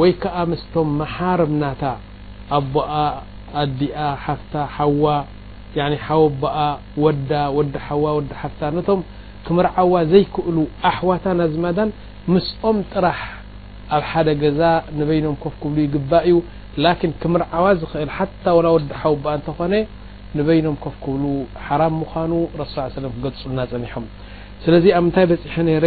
ወይ ከኣ ምስቶም መሓርም ናታ ኣቦኣ ኣዲኣ ሓፍታ ሓዋ ያኒ ሓወቦኣ ወዳ ወዲ ሓዋ ወዲ ሓፍታ ነቶም ክምርዓዋ ዘይክእሉ ኣሕዋታን ኣዝማዳን ምስኦም ጥራሕ ኣብ ሓደ ገዛ ንበይኖም ኮፍ ክብሉ ይግባእ እዩ ላኪን ክምርዓዋ ዝክእል ሓታ ወላ ወዲ ሓወቦኣ እንተኮነ ንበይኖም ኮፍ ክብሉ ሓራም ምኳኑ ረሱል ሰለም ክገልጹልና ጸኒሖም ስለዚ ኣብ ምንታይ በጺሐ ነይረ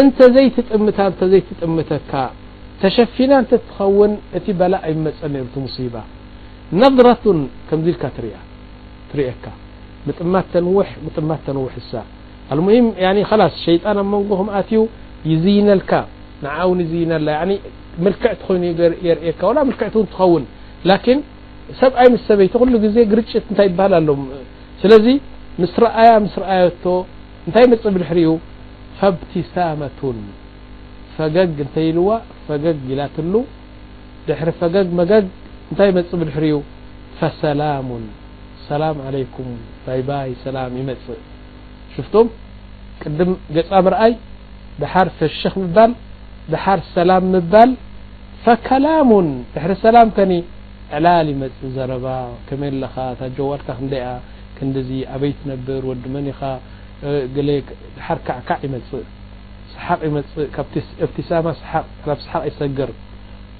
እንተ ዘይትጥምታ እንተ ዘይትጥምተካ ተሸፊና እንተ ትኸውን እቲ በላእ ኣይመጸን ነይሩ እቲ ሙሲባ ነድረቱ ከምዚ ኢልካ ትሪኣ ትሪኤካ ምጥማት ተንውሕ ምጥማት ተንውሕ እሳ ኣልሙሂም ያኒ ኸላስ ሸይጣን ኣብ መንጎኹም ኣትዩ ይዝይነልካ ንዓ እውን ይዝይነላ ያኒ ምልክዕቲ ኮይኑ የርእየካ ወላ ምልክዕቲ እውን ትኸውን ላኪን ሰብኣይ ምስ ሰበይቲ ኩሉ ግዜ ግርጭት እንታይ ይበሃል ኣሎ ስለዚ ምስ ረኣያ ምስ ረኣየቶ እንታይ ይመጽእ ብድሕሪኡ ፈብቲሳመቱን ፈገግ እንተ ኢልዋ ፈገግ ኢላትሉ ድሕሪ ፈገግ መገግ እንታይ ይመጽእ ብድሕሪኡ ፈሰላሙን ሰላም ዓለይኩም ባይ ባይ ሰላም ይመጽእ ሽፍቱም ቅድም ገጻ ምርኣይ ድሓር ፈሽኽ ምባል ድሓር ሰላም ምባል ፈከላሙን ድሕሪ ሰላም ከኒ ዕላል ይመጽእ ዘረባ ከመይ ኣለኻ እታ ጀዋልካ ክንደይኣ ክንድዚ ኣበይ ትነብር ወዲ መን ኢኻ ገለ ደሓር ካዕካዕ ይመጽእ ሰሓቕ ይመጽእ ካብቲ እብቲሳማ ሰሓቕ ናብ ሰሓቕ ይሰግር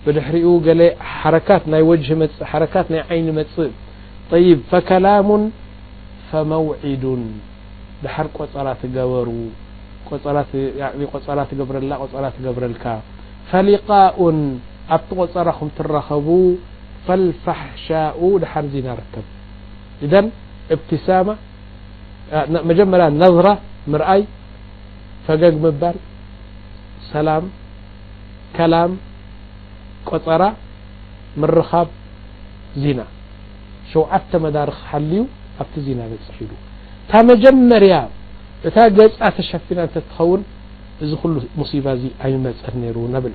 ብድሕሪኡ ገለ ሓረካት ናይ ወጅሂ መጽእ ሓረካት ናይ ዓይኒ መጽእ ጠይብ ፈከላሙን ፈመውዒዱን ደሓር ቆጸራ ትገበሩ ቆጸራ ቆጸራ ትገብረላ ቆጸራ ትገብረልካ ፈሊቃኡን ኣብቲ ቆጸራኹም ትራኸቡ ፈልፋሕሻኡ ደሓር ዚና ርከብ እዘን እብትሳማ መጀመርያ ነራ ምርኣይ ፈገግ ምባል ሰላም ከላም ቆፀራ ምርኻብ ዚና ሸውዓተ መዳርኽ ሓልዩ ኣብቲ ዚና በፅሒ ኢሉ እታ መጀመርያ እታ ገፃ ተሸፊና እንተትኸውን እዚ ኩሉ ሙሲባ እዚ ኣይመፀን ነይሩ ነብል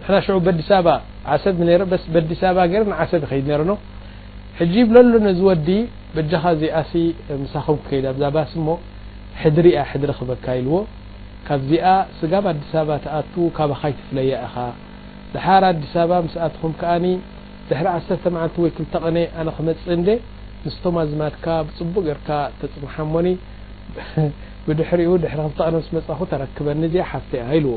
ንሕና ሽዑ በዲስ ኣበባ ዓሰብ ነረ በስ በዲስ ኣበባ ገረ ንዓሰብ ይኸይድ ነረ ኖ ሕጂ ይብለሉ ነዚ ወዲ በጃኻ እዚኣሲ ምሳኹም ክከይድ ኣብዛ ባስ እሞ ሕድሪ እያ ሕድሪ ክበካ ኢልዎ ካብዚኣ ስጋብ ኣዲስ ኣበባ ትኣቱ ካባኻይ ትፍለያ ኢኻ ድሓር ኣዲስ ኣበባ ምስ ኣትኹም ከኣኒ ድሕሪ ዓሰርተ መዓልቲ ወይ ክልተ ቐነ ኣነ ክመፅእ እንደ ምስቶም ኣዝማድካ ብፅቡቅ ጌርካ ተፅንሓሞኒ ብድሕሪኡ ድሕሪ ክልተ ቐነ ምስ መፃኹ ተረክበኒ እዚኣ ሓፍተይ ኢያ ኢልዎ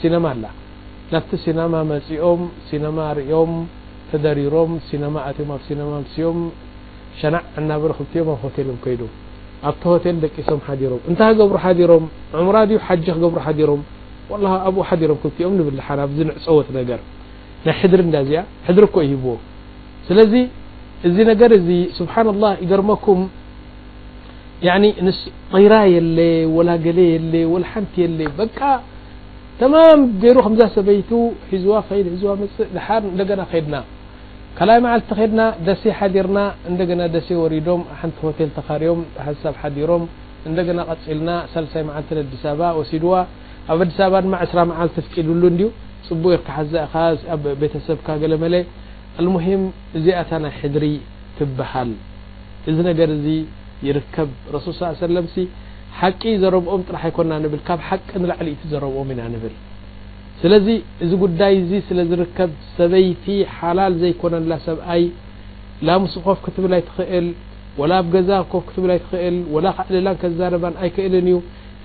ሲነማ ኣላ ናብቲ ሲነማ መጺኦም ሲነማ ርእዮም ተደሪሮም ሲነማ ኣትዮም ኣብ ሲነማ ኣምስዮም ሸናዕ እናበሉ ክልቲኦም ኣብ ሆቴል እዮም ከይዱ ኣብቲ ሆቴል ደቂሶም ሓዲሮም እንታይ ክገብሩ ሓዲሮም ዕምራ ድዩ ሓጂ ክገብሩ ሓዲሮም ወላ ኣብኡ ሓዲሮም ክልቲኦም ንብልሓን ኣብዚ ንዕፀወት ነገር ናይ ሕድሪ እንዳዚኣ ሕድሪ እኮ ይህብዎ ስለዚ እዚ ነገር እዚ ስብሓን ላህ ይገርመኩም ራ የለ ወላ ገለ የለ ወላ ሓንቲ የለ በቃ ተማም ገይሩ ከምዛ ሰበይቱ ሒዝዋ ከይድ ሒዝዋ መፅእ ደሓር እንደገና ከድና ካልኣይ መዓልቲ ከድና ደሴ ሓዲርና እንደገና ደሴ ወሪዶም ሓንቲ ሆቴል ተኻርዮም ሓንሳብ ሓዲሮም እንደገና ቀፂልና ሳልሳይ መዓልቲ ኣዲስ ኣበባ ወሲድዋ ኣብ ኣዲስ ኣበባ ድማ ዕስራ መዓልቲ ፍቂድሉ እንድዩ ፅቡቅ ኢርካ ሓዛ ኢኻ ኣብ ቤተሰብካ ገለመለ ኣልሙሂም እዚኣታ ናይ ሕድሪ ትበሃል እዚ ነገር እዚ ይርከብ ረሱል ስ ሰለም ሲ ሓቂ እዩ ዘረብኦም ጥራሕ ኣይኮና ንብል ካብ ሓቂ ንላዕሊ እቲ ዘረብኦም ኢና ንብል ስለዚ እዚ ጉዳይ እዚ ስለ ዝርከብ ሰበይቲ ሓላል ዘይኮነላ ሰብኣይ ላምስ ኮፍ ክትብል ኣይትኽእል ወላ ኣብ ገዛ ኮፍ ክትብል ኣይትኽእል ወላ ክዕልላን ከዛረባን ኣይክእልን እዩ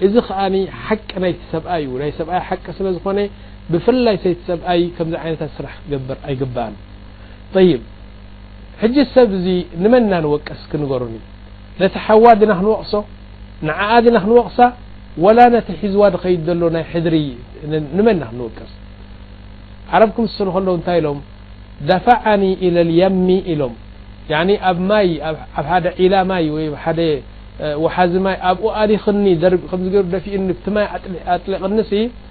እዚ ከዓ ሓቂ ናይቲ ሰብኣይ እዩ ናይ ሰብኣይ ሓቂ ስለ ዝኾነ ብፍላይ ሰይቲ ሰብኣይ ከምዚ ዓይነታት ስራሕ ክትገብር ኣይግባእን ይብ ሕጂ ሰብ እዚ ንመን እና ንወቅስ እስኪ ንገሩኒ ነቲ ሓዋ ድና ክንወቕሶ ንዓኣ ድና ክንወቕሳ ወላ ነቲ ሒዝዋ ዝኸይድ ዘሎ ናይ ሕድሪ ንመን ኢና ክንወቅስ ዓረብ ክምስሉ ከለዉ እንታይ ኢሎም ደፋዓኒ ኢለ ልየሚ ኢሎም ያኒ ኣብ ማይ ኣብ ሓደ ዒላ ማይ ወይ ሓደ ወሓዚ ማይ ኣብኡ ኣሊኽኒ ከምዚ ገይሩ ደፊኡኒ ብቲ ማይ ኣጥሊቕኒ ሲ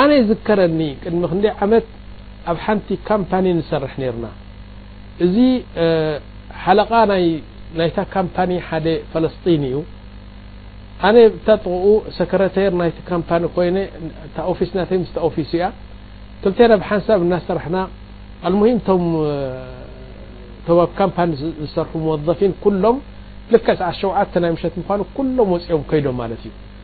ኣነ ይዝከረኒ ቅድሚ ክንደይ ዓመት ኣብ ሓንቲ ካምፓኒ ንሰርሕ ነይርና እዚ ሓለቓ ናይታ ካምፓኒ ሓደ ፈለስጢን እዩ ኣነ እታ ጥቕኡ ሰክረተር ናይቲ ካምፓኒ ኮይነ እታ ኦፊስ ናተይ ምስታ ኦፊሱ እያ ክልቴና ብሓንሳብ እናሰራሕና ኣልሙሂም ቶም እቶም ኣብ ካምፓኒ ዝሰርሑ መወዘፊን ኩሎም ልክዕ ሰዓት ሸውዓተ ናይ ምሸት ምዃኑ ኩሎም ወፂኦም ከይዶም ማለት እዩ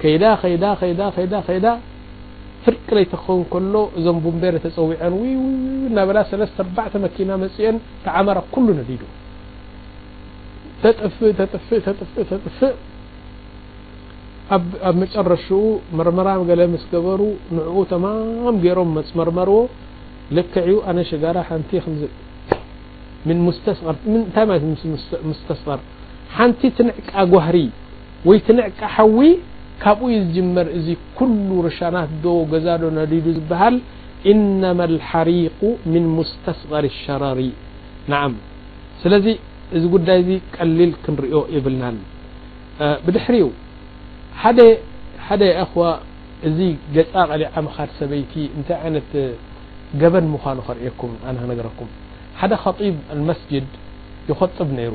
ከይዳ ከይዳ ከይዳ ከይዳ ከይዳ ፍርቂ ለይቲ ክኸውን ከሎ እዞም ቡምቤር ተፀዊዐን ውይ ውይ ውይ እናበላ ሰለስተ ኣርባዕተ መኪና መፅኦን ተዓመራ ኩሉ ነዲዱ ተጥፍእ ተጥፍእ ተጥፍእ ተጥፍእ ኣብ መጨረሽኡ መርመራ ገለ ምስ ገበሩ ንዕኡ ተማም ገይሮም መፅ መርመርዎ ልክዕዩ ኣነ ሽጋራ ሓንቲ ከምዚ ምን ሙስተስቀር እንታይ ማለት ሙስተስቀር ሓንቲ ትንዕቃ ጓህሪ ወይ ትንዕቀ ሓዊ ካብኡ እዩ ዝጅመር እዚ ኩሉ ርሻናት ዶ ገዛ ዶ ነዲዱ ዝበሃል ኢነማ ልሓሪቁ ምን ሙስተስቀር ሸረሪ ናዓም ስለዚ እዚ ጉዳይ እዚ ቀሊል ክንሪኦ የብልናን ብድሕሪኡ ሓደ ሓደ ኣኹዋ እዚ ገፃ ቀሊዓ ምኻድ ሰበይቲ እንታይ ዓይነት ገበን ምዃኑ ከርእየኩም ኣነ ክነግረኩም ሓደ ኸጢብ ኣልመስጅድ ይኸጥብ ነይሩ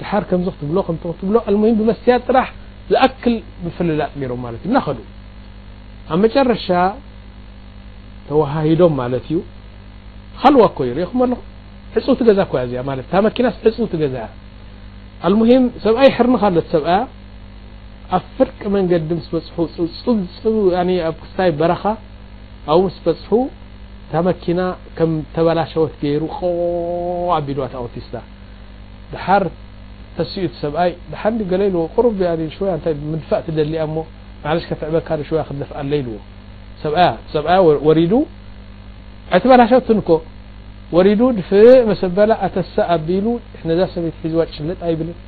ድሓር ከምዚ ክትብሎ ከምቲ ክትብሎ ኣልሙሂም ብመስትያት ጥራሕ ዝኣክል ምፍልላጥ ገይሮም ማለት እዩ እናኸዱ ኣብ መጨረሻ ተወሃሂዶም ማለት እዩ ኻልዋ እኮ እዩ ሪኢኹም ኣለኹ ዕፅውቲ ገዛ እኮ እያ እዚኣ ማለት እታ መኪናስ ዕፅውቲ ገዛ እያ ኣልሙሂም ሰብኣይ ሕርንኻ ኣለት ሰብኣያ ኣብ ፍርቂ መንገዲ ምስ በፅሑ ፅብፅብ ኣብ ክስታይ በረኻ ኣብኡ ምስ በፅሑ እታ መኪና ከም ተበላሸወት ገይሩ ቆ ኣቢልዋ ተኣወቲስታ ደሓር ተሲኡ እቲ ሰብኣይ ደሓን ድዩ ገለ ኢልዎ ቁሩብ ድያ ንሽወያ እንታይ ምድፋእ ትደሊ እያ እሞ ማዕለሽ ከተዕበካ ንሽወያ ክትደፍኣለይ ኢልዎ ሰብኣያ ሰብኣያ ወሪዱ ኣይተበላሸትን እኮ ወሪዱ ድፍእ መስ በላ ኣተሳ ኣቢሉ ነዛ ሰበይቲ ሒዝዋ ጭልጥ ኣይብልን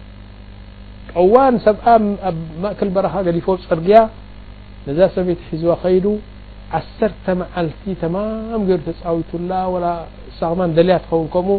ጠዋን ሰብኣ ኣብ ማእከል በረኻ ገዲፎ ፅርግያ ነዛ ሰበይቲ ሒዝዋ ከይዱ ዓሰርተ መዓልቲ ተማም ገይሩ ተፃዊቱላ ወላ እሳ ከማን ደልያ ትኸውን ከምኡ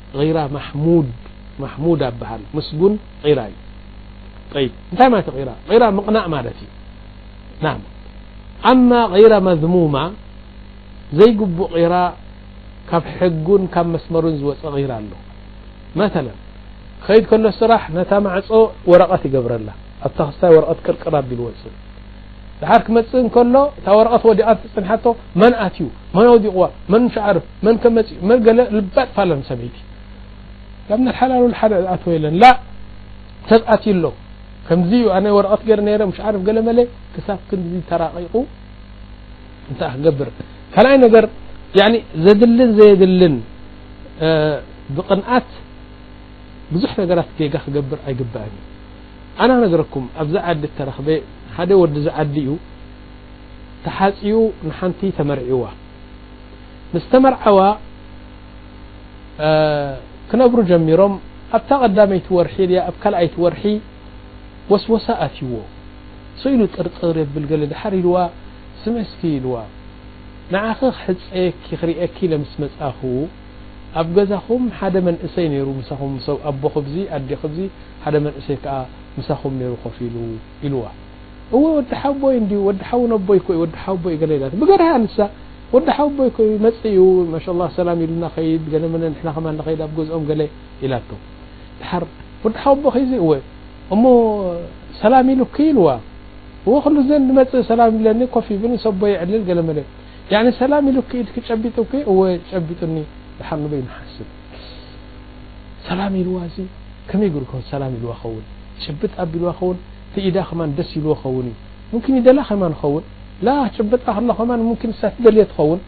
ቂራ ማሕሙድ ማሕሙድ ኣበሃል ምስጉን ቂራ እዩ ጠይብ እንታይ ማለት እዩ ቂራ ቂራ ምቕናእ ማለት እዩ ናም ኣማ ቂራ መዝሙማ ዘይግቡእ ቂራ ካብ ሕጉን ካብ መስመሩን ዝወፀ ቂራ ኣሎ መተለን ኸይድ ከሎ ስራሕ ነታ ማዕፆ ወረቐት ይገብረላ ኣብታ ክስታይ ወረቐት ቅርቅር ኣቢሉ ወፅእ ድሓር ክመፅእ እንከሎ እታ ወረቐት ወዲቓ ትፅንሓቶ መን ኣትዩ መን ኣውዲቕዋ መን ሻዓርፍ መን ከ መጺኡ መን ገለ ልባጥ ፋለን ሰበይቲ ላብ ምን ሓላል ወላ ሓደ ኣትወ የለን ላ ሰብ ኣትዩ ኣሎ ከምዚ እዩ ኣነ ወረቐት ገይረ ነረ ምሽ ዓርፍ ገለ መለ ክሳብ ክንዚ ተራቂቑ እንታይ ክገብር ካልኣይ ነገር ዘድልን ዘየድልን ብቕንኣት ብዙሕ ነገራት ጌጋ ክገብር ኣይግባእን እዩ ኣና ነገረኩም ኣብዚ ዓዲ እተረኽበ ሓደ ወዲ ዝዓዲ እዩ ተሓፂኡ ንሓንቲ ተመርዕዋ ምስ ተመርዓዋ ክነብሩ ጀሚሮም ኣብታ ቀዳመይቲ ወርሒ ድያ ኣብ ካልኣይቲ ወርሒ ወስወሳ ኣትይዎ ስኢሉ ጥርጥር የብል ገለ ድሓር ኢልዋ ስምዒ እስኪ ኢልዋ ንዓኺ ክሕፀየኪ ክርእየኪ ኢለ ምስ መፃኹ ኣብ ገዛኹም ሓደ መንእሰይ ነይሩ ምሳኹም ኣቦኺ ብዚ ኣዴኺ ብዚ ሓደ መንእሰይ ከዓ ምሳኹም ነይሩ ኮፍ ኢሉ ኢልዋ እወ ወዲ ሓውቦይ እንድዩ ወዲ ሓው ነቦይ እኮ እዩ ወዲ ሓውቦይ ገለ ኢላቶ ብገርሃ ንሳ ወዲ ሓውቦይ እኮ እዩ መጽእ እዩ ማሻላ ሰላም ኢልና ከይድ ገለ ምነ ንሕና ከማን ንኸይድ ኣብ ገዝኦም ገለ ኢላቶ ድሓር ወዲ ሓውቦኺ እዚ እወ እሞ ሰላም ኢሉኪ ኢልዋ እወ ኩሉ ግዜ ንመጽእ ሰላም ይብለኒ ኮፍ ይብል ሰቦ የዕልል ገለ መለ ያኒ ሰላም ኢሉኪ ኢድኪ ጨቢጡኪ እወ ጨቢጡኒ ድሓር ንበይኑ ሓስብ ሰላም ኢልዋ እዚ ከመይ ገሩ ከ ሰላም ኢልዋ ኸውን ጭብጥ ኣቢልዋ ኸውን እቲ ኢዳ ከማን ደስ ኢልዎ ኸውን እዩ ሙምኪን ይደላ ከማን ኸውን ላ ጭብጣ ከሎ ከማን ሙምኪን እሳ ትደልየ ትኸውን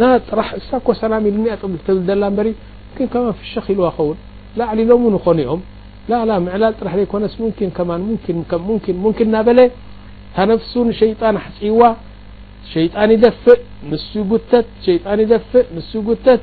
ና ጥራሕ እሳ እኮ ሰላም ኢሉኒ ኣጥብ ትብል ደላ እምበሪ ሙምኪን ከማን ፍሸኽ ኢልዋ ኸውን ላዕሊ ኢሎም እውን ይኾኑ እዮም ላላ ምዕላል ጥራሕ ዘይኮነስ ሙምኪን ከማን ሙምኪን ሙምኪን ሙምኪን እናበለ ተነፍሱ ንሸይጣን ኣሕፅይዋ ሸይጣን ይደፍእ ንሱ ይጉተት ሸይጣን ይደፍእ ንሱ ይጉተት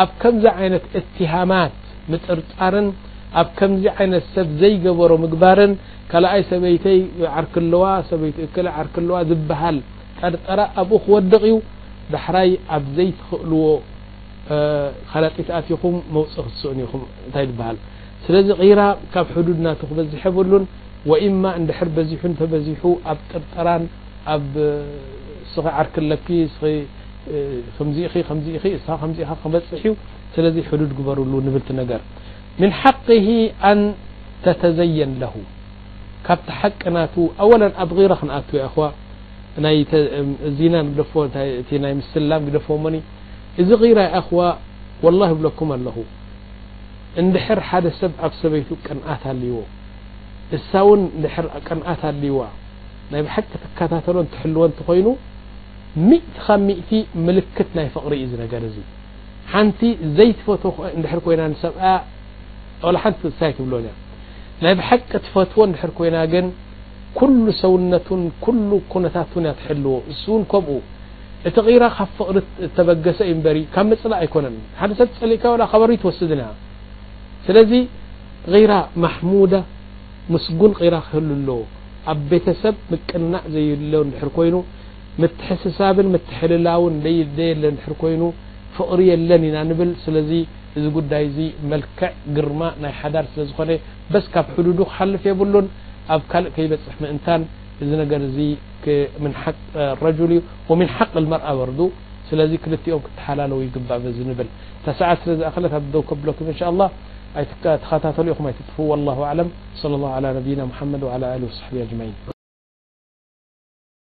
ኣብ ከምዚ ዓይነት እትሃማት ምጥርጣርን ኣብ ከምዚ ዓይነት ሰብ ዘይገበሮ ምግባርን ካልኣይ ሰበይተይ ዓርኪ ኣለዋ ሰበይቱ እከለ ዓርኪ ኣለዋ ዝብሃል ጠርጠራ ኣብኡ ክወድቕ እዩ ዳሕራይ ኣብ ዘይትኽእልዎ ኻላጢት ኣቲኹም መውፅእ ክትስእኑ ኢኹም እንታይ ዝበሃል ስለዚ غራ ካብ ሕዱድ ናቱ ክበዝሕ የብሉን ወኢማ እንድሕር በዚሑ እንተበዚሑ ኣብ ጥርጠራን ኣብ ስኺ ዓርኪ ኣለኪ ስኺ ከምዚ ኢኺ ከምዚ ኢኺ እስኻ ከምዚ ኢኻ ክበጽሕ እዩ ስለዚ ሕዱድ ግበርሉ ንብል እቲ ነገር ምን ሓቅሂ ኣን ተተዘየን ለሁ ካብቲ ሓቂ ናቱ ኣወላን ኣብ ጊራ ክንኣቱ ያ እኹዋ ናይ ዚና ንግደፎ እቲ ናይ ምስላም ግደፎ ሞኒ እዚ ጊራ ያ እኹዋ ወላሂ እብለኩም ኣለኹ እንድሕር ሓደ ሰብ ኣብ ሰበይቱ ቅንኣት ኣልዎ እሳ ውን እንድሕር ቅንኣት ኣልዋ ናይ ብሓቂ ትከታተሎን ትሕልወን ትኾይኑ ሚእቲ ካብ ሚእቲ ምልክት ናይ ፍቕሪ እዩ ዝነገር እዚ ሓንቲ ዘይትፈት ድሕር ኮይና ንሰብኣያ ዋላ ሓንቲ ትንሳይ ትብሎን እያ ናይ ብሓቂ ትፈትዎ ድሕር ኮይና ግን ኩሉ ሰውነቱን ኩሉ ኩነታቱን እያ ትሕልዎ ንስውን ከምኡ እቲ ቂራ ካብ ፍቕሪ እተበገሰ እዩ በሪ ካብ ምፅላእ ኣይኮነን ሓደ ሰብ ፀሊእካ ወላ ካበሪ ትወስድን እያ ስለዚ ቂራ ማሕሙዳ ምስጉን ቂራ ክህሉ ኣለዎ ኣብ ቤተሰብ ምቅናዕ ዘዩለ ድሕር ኮይኑ ምትሕስሳብን ምትሕልላውን ዘየለ እንድሕር ኮይኑ ፍቕሪ የለን ኢና ንብል። ስለዚ እዚ ጉዳይ እዚ መልክዕ ግርማ ናይ ሓዳር ስለ ዝኾነ በስ ካብ ሕዱዱ ክሓልፍ የብሉን። ኣብ ካልእ ከይበጽሕ ምእንታን እዚ ነገር እዚ ምን ሓቅ ረጁል እዩ ወሚን ሓቅ ልመርኣ በርዱ ስለዚ ክልቲኦም ክተሓላለዉ ይግባእ በዚ ንብል። እታ ሰዓት ስለ ዝኣኸለት ኣብዚ ደው ከብለኩም ኢንሻ ኣላህ። ኣይትካ ተኸታተሉ ኢኹም ኣይትጥፍኡ ወላሁ ኣዕለም። ወሰለላሁ ዐላ ነብይና ሙሓመድ ወዐላ ኣሊሂ ወሰሕቢሂ ኣጅመዒን።